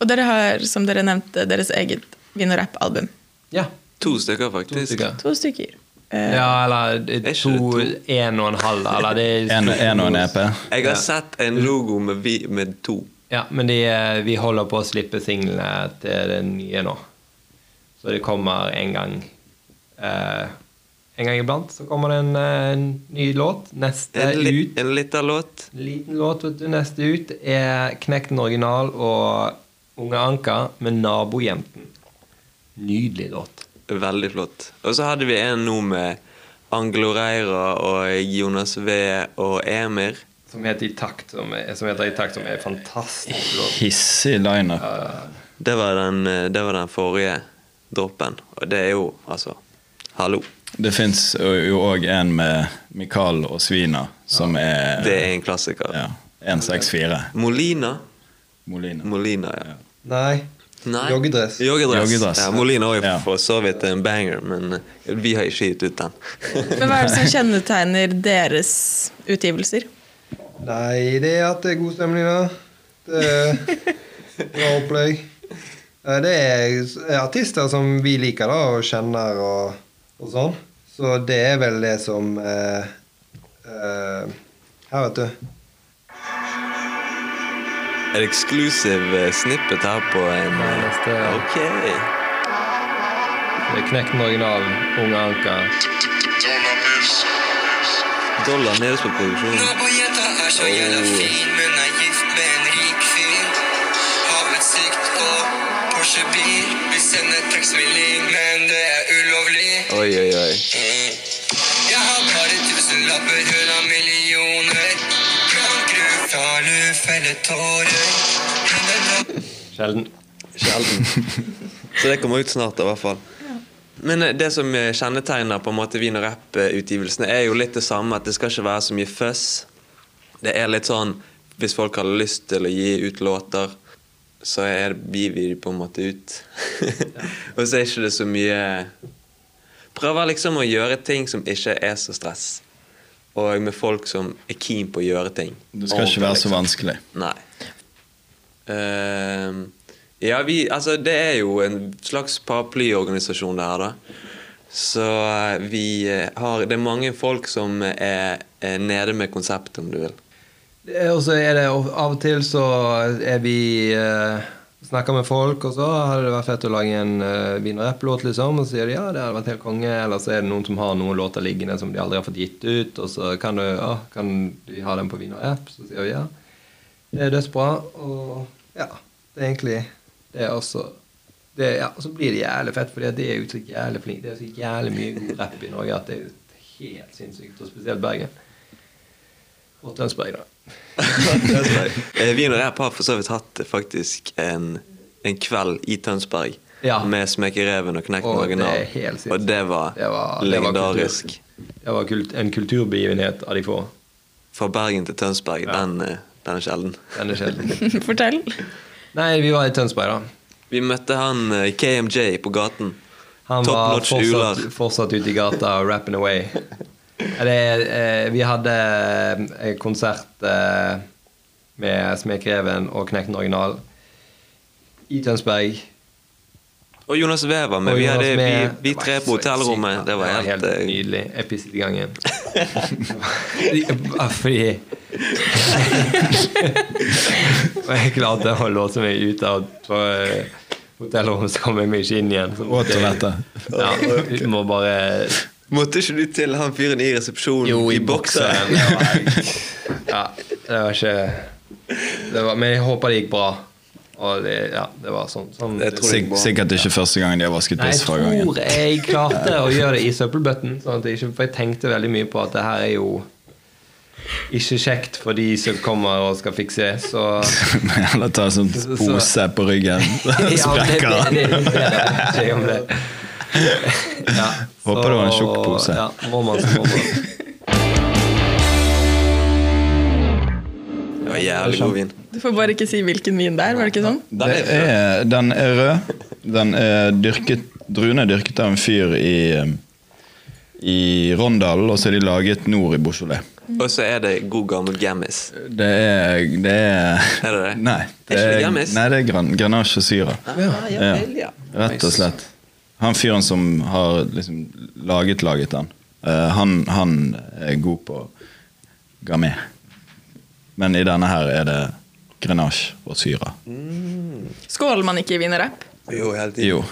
Og dere har, som dere nevnte, deres eget vin- og rappalbum. ja. To stykker, To faktisk. stykker. To stykker. Uh, Ja, eller to, det to? en og en halv, eller det er En, en og en E EP. Jeg har sett en logo med, vi, med to. Ja, men de, eh, vi holder på å slippe singlene til det nye nå. Så det kommer en gang eh, En gang iblant så kommer det en, eh, en ny låt. Neste En, li, ut en liten låt. Liten låt, vet du. Neste ut er Knekten original og Unge Anka med Nabojenten. Nydelig låt. Veldig flott. Og så hadde vi en nå med Anglo Reira og Jonas V og Emir. Som heter I takt, som er, som heter I takt, som er fantastisk låt. Hissig Uh, Det var den, eh, det var den forrige droppen. Og det er jo altså Hallo. Det fins jo òg en med Mikael og Svina, som er Det er en klassiker. ja, 164. Molina. Molina. Molina, ja. Nei. Nei. Joggedress. Joggedress. Joggedress. Ja, Molina er jo Ja. for så vidt en banger, men eh, vi har ikke gitt ut den. Men hva er det som kjennetegner deres utgivelser? Nei, det er at det er god stemning, da. Det, Bra opplegg. Eh, Det er artister som vi liker da, og kjenner og, og sånn. Så det er vel det som eh, eh, Her, vet du. En exclusive eh, snippet her på en eh, neste. Ok. Det er Knekt den originalen. Unge Anker. Dollar nede på produksjonen. Nabojenta Porsche-bil. Vi sender tekstmelding, men det er ulovlig. Oi, oi, oi. Jeg har bare tusenlapper, hun har millioner. Kan gru fra luffelle tårer. Henne Sjelden. Sjelden. Så det kommer ut snart, i hvert fall. Men eh, det som eh, kjennetegner på en måte Vin og rapputgivelsene er jo litt det samme, at det skal ikke være så mye fuzz. Det er litt sånn Hvis folk har lyst til å gi ut låter, så er, blir vi på en måte ut. Og så er ikke det så mye Prøver liksom å gjøre ting som ikke er så stress. Og med folk som er keen på å gjøre ting. Det skal ikke være så vanskelig. Nei. Uh, ja, vi Altså, det er jo en slags paraplyorganisasjon det her, da. Så eh, vi eh, har Det er mange folk som er, er nede med konseptet, om du vil. Og så er det av og til så er vi eh, snakker med folk, og så hadde det vært fett å lage en uh, vin- og rapp-låt, liksom. Og så sier de ja, det hadde vært helt konge. Eller så er det noen som har noen låter liggende som de aldri har fått gitt ut. Og så kan du ja, kan de ha den på vin og rapp? Så sier vi ja. Det er dødsbra. Og ja, det er egentlig det er også det, ja, så blir det jævlig fett, for det er jo så jævlig flink. Det er så jævlig mye god rapp i Norge at det er jo helt sinnssykt. Og spesielt Bergen. Og Tønsberg, da. Eh, Vin og Rap har for så vidt hatt faktisk en, en kveld i Tønsberg Ja. med Smekereven og Knekten Marginal. Og det var, Det var- det var legendarisk. Det var kult, en kulturbegivenhet av de få. Fra Bergen til Tønsberg, Ja. den, eh, den er sjelden. Den er sjelden. Fortell. Nei, vi var i Tønsberg, da. Vi møtte han eh, KMJ på gaten. Han Top var fortsatt, fortsatt ute i gata rapping away. Det, eh, vi hadde eh, konsert eh, med Smekreven og Knekten Original i Tønsberg. Og Jonas var med. Og Vi, Jonas hadde, vi, med- vi det tre på hotellrommet. sykt, Det var helt, eh, nydelig. Jeg pisset i gangen. Fordi Og jeg klarte å låse meg ut av eh, hotellrommet, så kom jeg meg ikke inn igjen. Så måtte. Ja, må bare Måtte ikke du til han fyren i resepsjonen Jo, i i boksen. Ja, det var ikke det var, Men jeg håper det gikk bra. Og det, ja, det var sånn, sånn Jeg tror det Sik bra. sikkert ikke første gangen de har vasket piss jeg fra gangen. tror jeg klarte å gjøre det i søppelbøtten. Sånn at jeg ikke, for jeg tenkte veldig mye på at det her er jo ikke kjekt for de som kommer og skal fikse. Så Eller ta en sånn pose på ryggen. ja, det, det, Sprekker det, den. det, det, jeg ikke om det. Ja, Håper det var en tjukk pose. Ja, må man, må man. Det var jævlig god vin. Du får bare ikke si hvilken vin det er, var det ikke sånn? Det er, den er rød. Den er dyrket, druene er dyrket av en fyr i, i Rondalen, og så er de laget nord i Beaujolais. Og så er det god gammel gammis. Det er Det er, Er det det? Nei, Er ikke det Gammis? nei, det er gran, Grenache og Syra. ja, Ja, rett og slett. Han fyren som har liksom laget laget den, uh, han, han er god på gamay. Men i denne her er det Grenache og Syra. Skåler man ikke i vin? Jo, helt tiden. Jo,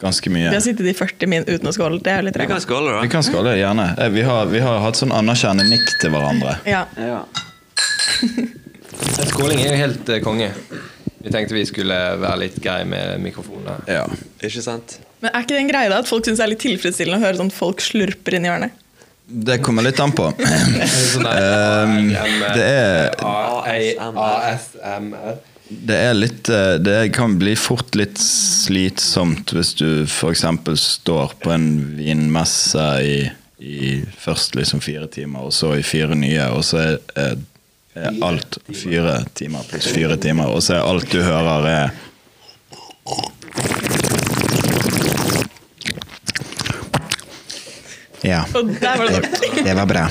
ganske mye. Vi har sittet i 40 min uten å skåle. Det er jo litt Vi kan rart. Vi kan skåle, gjerne. Eh, Vi har, vi har hatt sånn anerkjennende nikk til hverandre. Ja. Ja. Skåling er jo helt eh, konge. Vi tenkte vi skulle være litt greie med mikrofonene. Ja. Ikke sant? Men er ikke det en greie da at folk syns det er litt tilfredsstillende å høre sånn folk slurper inn i hjørnet? Det kommer litt an på. Sånn det er- ASMR. Det er litt eh, Det kan bli fort litt slitsomt hvis du f.eks. står på en vinmesse i, i først liksom fire timer, og så i fire nye, og så er, er, er alt fire timer pluss fire timer, og så er alt du hører, er Ja, Og der var det nok. det var bra.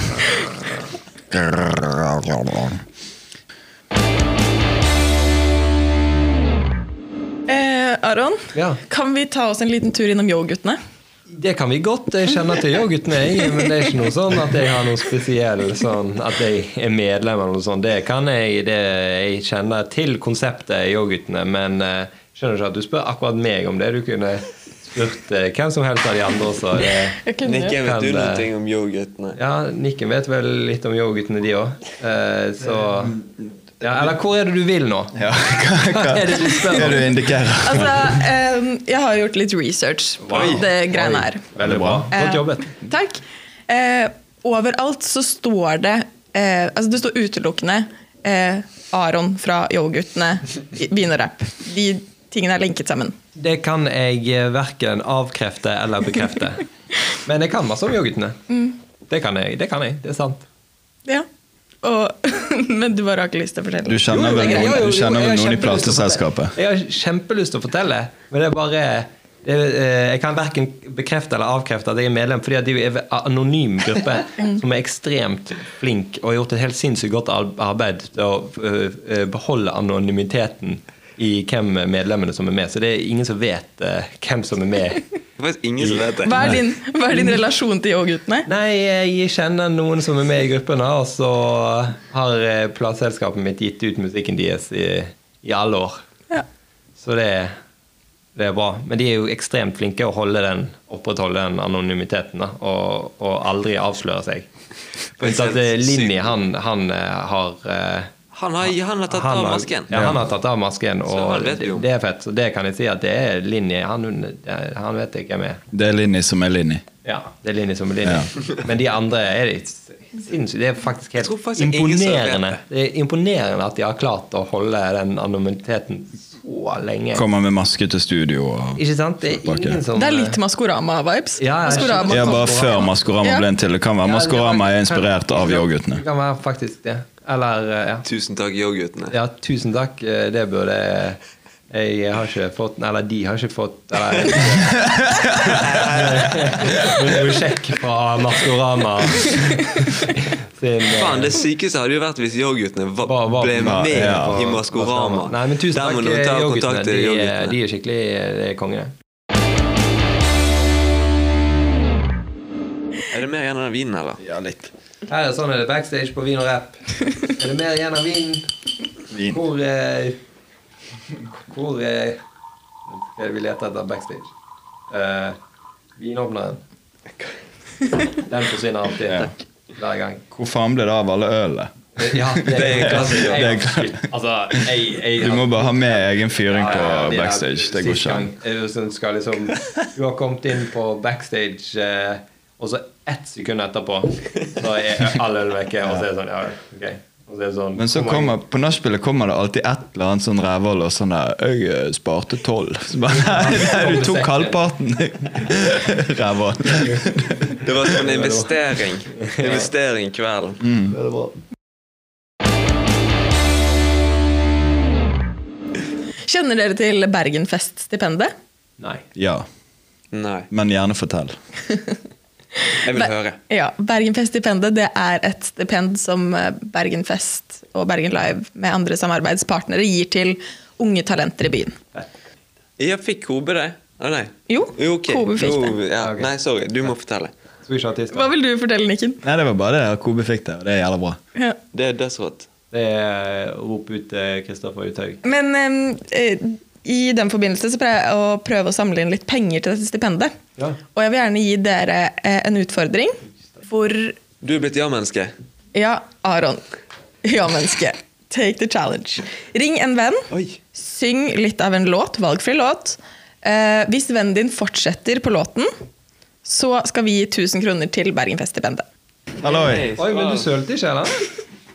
Aron, Ja. kan vi ta oss en liten tur innom Yo-guttene? Det kan vi godt. Jeg kjenner til yoghurtene, jeg, men det er ikke noe sånn at jeg har noe spesiell sånn at jeg er medlem eller noe sånt. Det kan jeg. Det, jeg kjenner til konseptet yoghurtene, men jeg skjønner ikke at du spør akkurat meg om det. Du kunne spurt eh, hvem som helst av de andre Så Det, Nikken, vet du noe om yoghurtene? ja, Nikken vet vel litt om yoghurtene, de òg. så ja, Eller hvor er det du vil nå? Ja, hva, hva, Hva er det du spør om? du indikerer? Altså, um, jeg har gjort litt research på wow. det greiene her. Veldig bra. Godt Eh, jobbet. Takk. Eh, overalt så står det eh, Altså det står utelukkende eh, Aron fra Yo-guttene, Vin og Rap. De tingene er linket sammen. Det kan jeg eh, verken avkrefte eller bekrefte. Men jeg kan masse om yoghurtene. Det kan jeg. Det kan jeg, det er sant. Ja. Og, men du bare har ikke lyst til å fortelle? Du kjenner vel noen, du kjenner vel noen i plateselskapet? Jeg har kjempelyst til å fortelle, men det er bare det eh, Jeg kan verken bekrefte eller avkrefte at jeg er medlem, fordi at de er en anonym gruppe som er ekstremt flink og har gjort et helt sinnssykt godt arbeid til å øh, beholde anonymiteten i hvem medlemmene som er med. Så det er ingen som vet uh, hvem som er med. Faktisk ingen som vet det. Hva er din, hva er din relasjon til Yo-guttene? Nei, jeg kjenner noen som er med i gruppen, og så har eh, plateselskapet mitt gitt ut musikken deres i, i alle år. Ja. Så det, det er bra. Men de er jo ekstremt flinke å holde den, opprettholde den anonymiteten da, og, og aldri avsløre seg. Unntatt eh, Linni, han, han har Han har, han har tatt han av har- masken. Ja, han har tatt av masken, og det, er fett. Så det kan jeg si at det er Linni. Han, han vet jeg hvem er. Det er Linni som er Linni. Ja, det er Linni som er Linni. Men de andre er litt sinnssykt. Det er faktisk helt faktisk imponerende. det. Det er imponerende at de har klart å holde den anonymiteten så lenge. Kommer med maske til studio og Ikke sant? Det er ingen som Det er litt Maskorama-vibes. Ja, Maskorama Ja, bare før Maskorama ble en til. Det kan være Maskorama er inspirert av yoghurtene. Det kan være faktisk det. Eller eh, ja. Tusen takk, yoghurtene. ja, tusen takk. Eh, Det burde jeg har ikke fått Eller de har ikke fått eller, Noe sjekk fra Maskorama. Sin, eh, Faen, Det sykeste hadde jo vært hvis yoghurtene ble med ja. i Maskorama. Nei, men tusen Der må takk, noen ta yoghurtene. De, er- de er skikkelig det er konge. Er det mer igjen av den vinen, eller? Ja, litt. Her er sånn er det backstage på Vin og Rap. Er det mer igjen av vin? Vin. Hvor eh, Hvor eh, Hva er det vi leter etter backstage? Eh, vinåpneren. Den forsvinner alltid. Ja. Hver gang. Hvor faen ble det av alle ølene? Ja, det, er klassiker. Altså, Du må bare ha med egen fyring Ja, ja, ja, på backstage. Det går ikke an. sånn, liksom, Du har kommet inn på backstage, eh, og så ett sekund etterpå så er all øl vekke. Og så er det sånn, ja, ok. Så sånn, Men så kommer, på nachspielet kommer det alltid et eller annet sånn rævhold og sånn der 'Jeg sparte tolv'. Så bare, Nei, nei, du tok halvparten! Rævhold. Det var sånn investering. Investering kvelden. det bra. Kjenner dere til Bergenfest-stipendet? Nei. Ja, Nei. men gjerne fortell. Jeg vil høre. Ja, Bergenfest-stipendet det er et stipend som eh, Bergenfest og Bergen Live med andre samarbeidspartnere gir til unge talenter i byen. Jeg fikk Kobe det. Å nei. Jo, ok. Kobe fikk det. det. Ja. Ok. Nei, sorry. Du må fortelle. Hva vil du fortelle, Nikken? Nei, det var bare det at Kobe fikk det, og det er jævla bra. Ja. Det er dødsrått. Det er rop ut til Kristoffer Uthaug. Men eh, i den forbindelse så prøver jeg å prøve å samle inn litt penger til dette stipendet. Ja. Og jeg vil gjerne gi dere eh, en utfordring hvor Du er blitt ja-menneske. Ja, Aron. Ja-menneske. Take the challenge. Ring en venn. Oi. Syng litt av en låt, valgfri låt. Eh, hvis vennen din fortsetter på låten, så skal vi gi 1000 kroner til Bergenfest-stipendet. Halloi! Oi, men du sølte ikke, eller?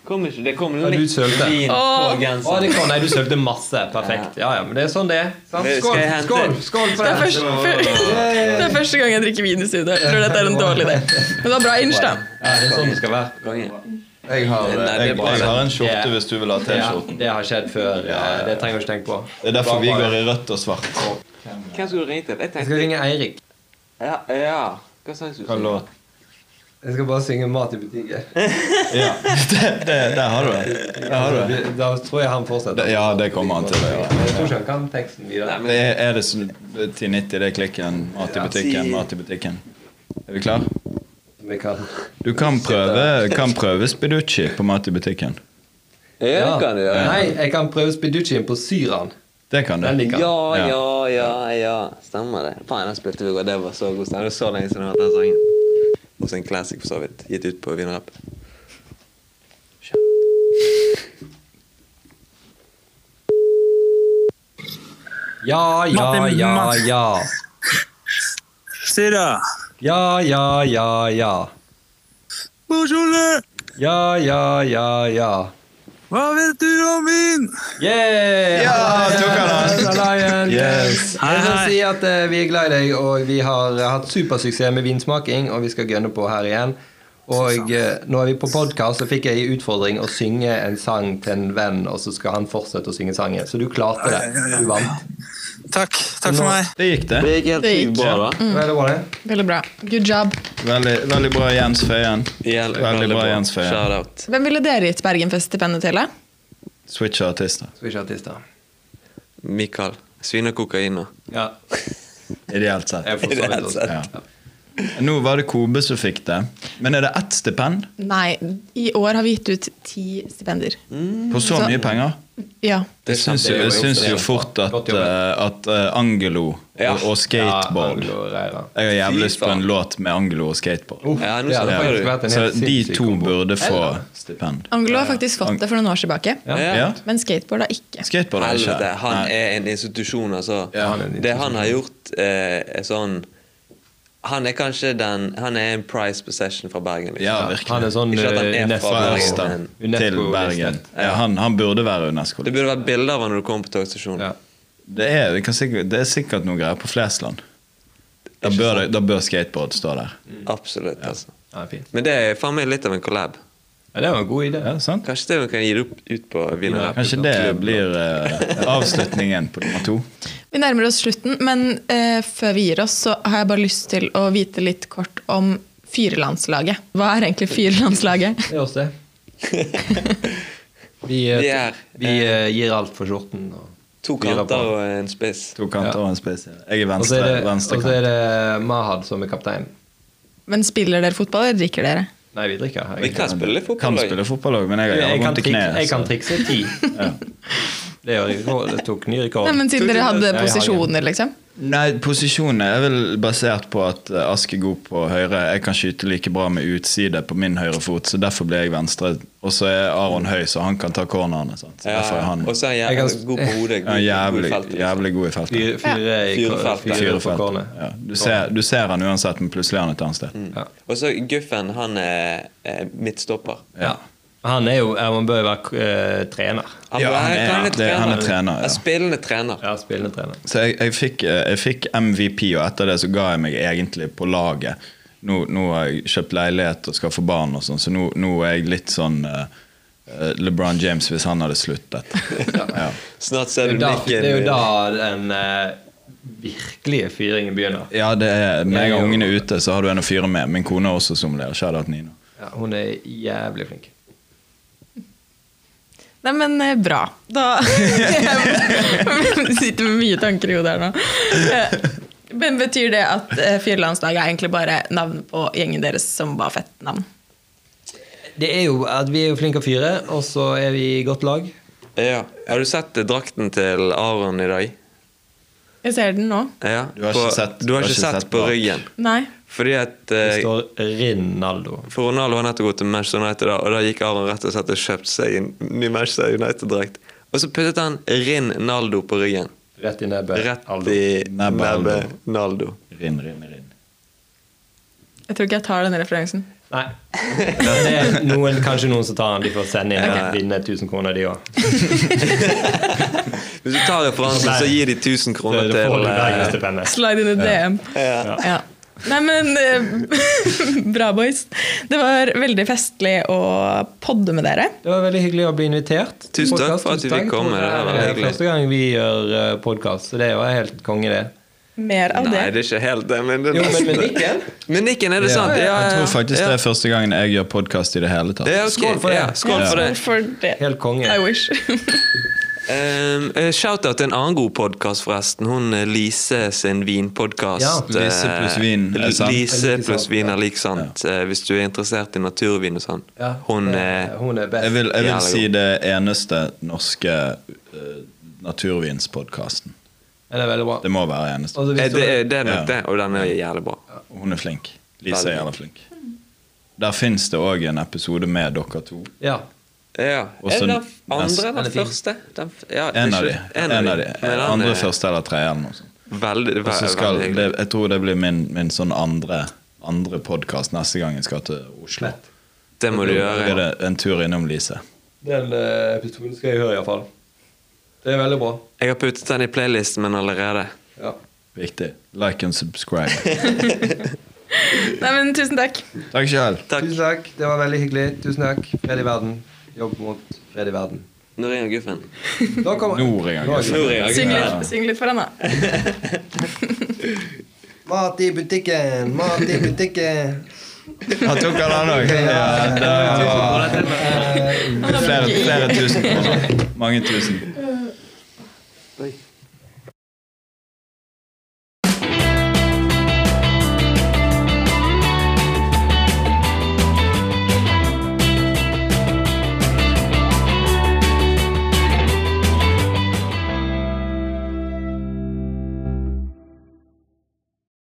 Kom ikke, det kom litt vin på. Genseren. kan, nei, du sølte masse. Perfekt. Ja, ja, men det er sånn det er. Skål, skål, skål for Det er, første, det er første gang jeg drikker vin i studio. Jeg tror dette er en dårlig idé. Men det var bra inch, da. Ja, det er sånn det skal være. Jeg har, jeg, jeg har en skjorte hvis du vil ha T-skjorten. det har skjedd før. Det trenger du ikke tenke på. Det er derfor vi går i rødt og svart. Hvem skal du ringe til? Jeg Jeg skal ringe Eirik. Ja, ja. Hva sa du? Hva låt? Jeg skal bare synge mat i butikken. Ja, det, det, der har du det. Har du det. Da tror jeg han fortsetter. Ja, det kommer han til å gjøre. Jeg tror ikke han kan teksten videre. Nei, er, er det sånn 1090, det klikken? Mat i butikken, mat i butikken. Er vi klar? Vi kan. Du kan prøve, kan prøve Spiducci på mat i butikken. Ja, det kan du gjøre. Nei, jeg kan prøve Spiduccien på syran. Det kan du. Ja, ja, ja, ja. Stemmer det. Faen, den spilte vi godt. Det var så god stemning. Det er så lenge siden jeg har hørt den sangen. Også en classic, for så vidt. Gitt ut på Wienerrapp. Ja, ja, ja, ja. Sira. Ja, ja, ja, ja. Bonjour. Ja, ja, ja, ja. Hva vet du om vin? Yeah! Ja, tok han den. Yes. Jeg vil si at uh, vi er glad i deg, og vi har uh, hatt supersuksess med vinsmaking, og vi skal gønne på her igjen. Og eh, nå er vi på podkast, så fikk jeg i utfordring å synge en sang til en venn, og så skal han fortsette å synge sangen. Så du klarte det. Du vant. Takk. Takk for meg. Det gikk, det. Det gikk helt Det gikk. bra, da. Veldig bra, det. Veldig bra. Good job. Veldig, veldig bra Jens Føyen. Veldig, Veldig bra, Jens Føyen. Shout out. Hvem ville dere gitt Bergenfest-stipendet til? da? Switcher artister. Switch-artister. Mikael. Svin og kokain. Ja. Ideelt sett. Ideelt også. Ja. Nå var det Kobe som fikk det. Men er det ett stipend Nei, i år har vi gitt ut ti stipender. på så Så- mye penger? Ja. Jeg syns jo, Det syns jo fort at, eh, at eh, Angelo Ja. og, og skateboard Ja, Anglo Jeg har jævlig lyst på en låt med Angelo og skateboard. Uh, Ja, det en Så de to burde få stipend. Anglo har faktisk fått det for noen år tilbake, Ja. Ja. men skateboard har ikke. Skateboard er ikke Helvete, han er en institusjon, altså. Ja, han er en Det han har gjort, eh, er sånn Han er kanskje den Han er en price possession fra Bergen. Liksom. Ja, Han er sånn Ikke at han eh, er UNESCO- fra Bergen, men- til Bergen. Ja, han, han burde være Unesco. Det burde vært bilder av han når du kommer på togstasjonen. Ja. Det er, det, kan sikkert, det er sikkert noe greier på Flesland. Da bør, da bør skateboard stå der. Absolutt. altså Ja, fint. Men det er faen meg litt av en collab. Ja, det var en god idé. Ja, sant? Kanskje det vi kan gi det opp ut på Wiener Kanskje det blir uh, avslutningen på nummer to. Vi nærmer oss slutten, men eh, før vi gir oss, så har jeg bare lyst til å vite litt kort om Fyrelandslaget. Hva er egentlig Fyrelandslaget? Det er oss, det. Vi, eh, Vi er, vi eh, gir alt for skjorten. Og, To kanter og en spiss. To kanter og en spiss. Jeg er venstre, og så er det Mahad som er kaptein. Men spiller dere fotball, eller drikker dere? Nei, vi drikker. Vi kan Kan spille fotball òg, men jeg har jeg, kan vondt i trik, kneet. jeg kan trikse ti. Det, det tok ny rekord. Nei, men Siden dere hadde Ja, jeg posisjoner, liksom? Nei, posisjonen er vel basert på at eh, Ask er god på høyre. Jeg kan skyte like bra med utside på min høyre fot, så derfor blir jeg venstre. Og så er Aron høy, så han kan ta cornerne. Er Ja, han og så er Jeg han god på hodet. ja, jævlig, god i feltet, liksom. jævlig god i feltet. Fyre fyre fyre Fire på Ja, du, ser, du ser han uansett, men plutselig er han et annet sted. Ja. Og så Guffen, han er, er midtstopper. Ja. Han er jo Han bør jo være uh, trener. Han, Ja, han er- han det- han er trener, ja. Er spillende trener. Ja, spillende trener. Så jeg, jeg, fikk, eh, jeg fikk MVP, og etter det så ga jeg meg egentlig på laget. Nå, nå har jeg kjøpt leilighet og skal få barn, og sånn, så nå, nå er jeg litt sånn eh, LeBron James hvis han hadde sluttet. ja. Snart ser er du Mikkel nikken. det er jo da den virkelige fyringen begynner. ja, det er Med en gang er ungen er ute, så har du en å fyre med. Min kone er også sommelierer. Shout-out Nina. Ja, hun er jævlig flink. Nei, men eh, bra. Da sitter med mye tanker i hodet her nå. Eh, Men betyr det at eh, Fyrlandslaget er egentlig bare navnet på gjengen deres som var fett navn? Det er jo at Vi er jo flinke å fyre, og så er vi i godt lag. Ja. Har du sett drakten til Aron i dag? Jeg ser den nå. Ja. Du har på, ikke sett- du har ikke sett, på ryggen. Nei. Fordi at Det eh, står Rinaldo. For Ronaldo har nettopp gått til Manchester United, da, og da gikk Aron rett og slett og kjøpte seg en ny Manchester United-drakt. Og så puttet han Rinn Naldo på ryggen. Rett i nebbet. Rett Aldo. i Nebbet Naldo. Rinn, rinn, rinn. Jeg tror ikke jeg tar den referansen. Nei. Det er noen, kanskje noen som tar den. De får sende inn og vinne 1000 kroner, de òg. Hvis du tar referansen, så gir de 1000 kroner til eh. Slide in a DM. ja. Ja. Nei, men eh, Bra, boys. Det var veldig festlig å podde med dere. Det var veldig hyggelig å bli invitert. Tusen takk for at vi Tusen fikk komme. Det var Det er hyggelig. første gang vi gjør podkast, så det var helt konge, det. Mer av Nei, det. det er ikke helt det, men det er Jo, men med. Nikken Med Nikken er det Ja, sant. Ja, ja, Jeg tror faktisk ja. det er første gangen jeg gjør podkast i det hele tatt. Det er ok. Skål for det. Ja, skål for det. Skål for det. Helt konge. I wish. Um, Shout-out til en annen god podkast, forresten. Hun eh, Lise sin vinpodkast. Ja, Lise pluss vin er sant. Lise pluss vin er lik sant. Ja. Hvis du er interessert i naturvin og sånn. Ja, Hun det- er hun er best. Jeg vil, jeg vil si det eneste norske uh, naturvinspodkasten. Bra. Det må være eneste. Altså, Eh, det, er- det er nok Ja. det, og den er jævlig bra. Hun er flink. Lise er jævlig flink. Der fins det òg en episode med dere to. ja. Ja. Også er det den andre eller er første? Den, ja, En av de. ikke- En av de. Andre, er første eller tredje. eller noe sånt. Veldig, Og ve- skal, veldig det, jeg tror det blir min, min sånn andre, andre podkast neste gang jeg skal til Oslo. Det må du Da gjøre. Ja. en tur innom Lise. Den eh, episoden skal jeg høre, iallfall. Det er veldig bra. Jeg har puttet den i playlisten min allerede. Ja. Viktig. Like and subscribe. Nei, men tusen takk. Takk sjøl. Tusen takk. Det var veldig hyggelig. Tusen takk. Fred i verden. Jobb mot fred i verden. Nå ringer Guffen. Norea kommer Nå ringer Guffen. Syng litt, syng litt for henne. Mat i butikken, mat i butikken. Han tok han han òg. Flere tusen kroner. Mange tusen. Oi.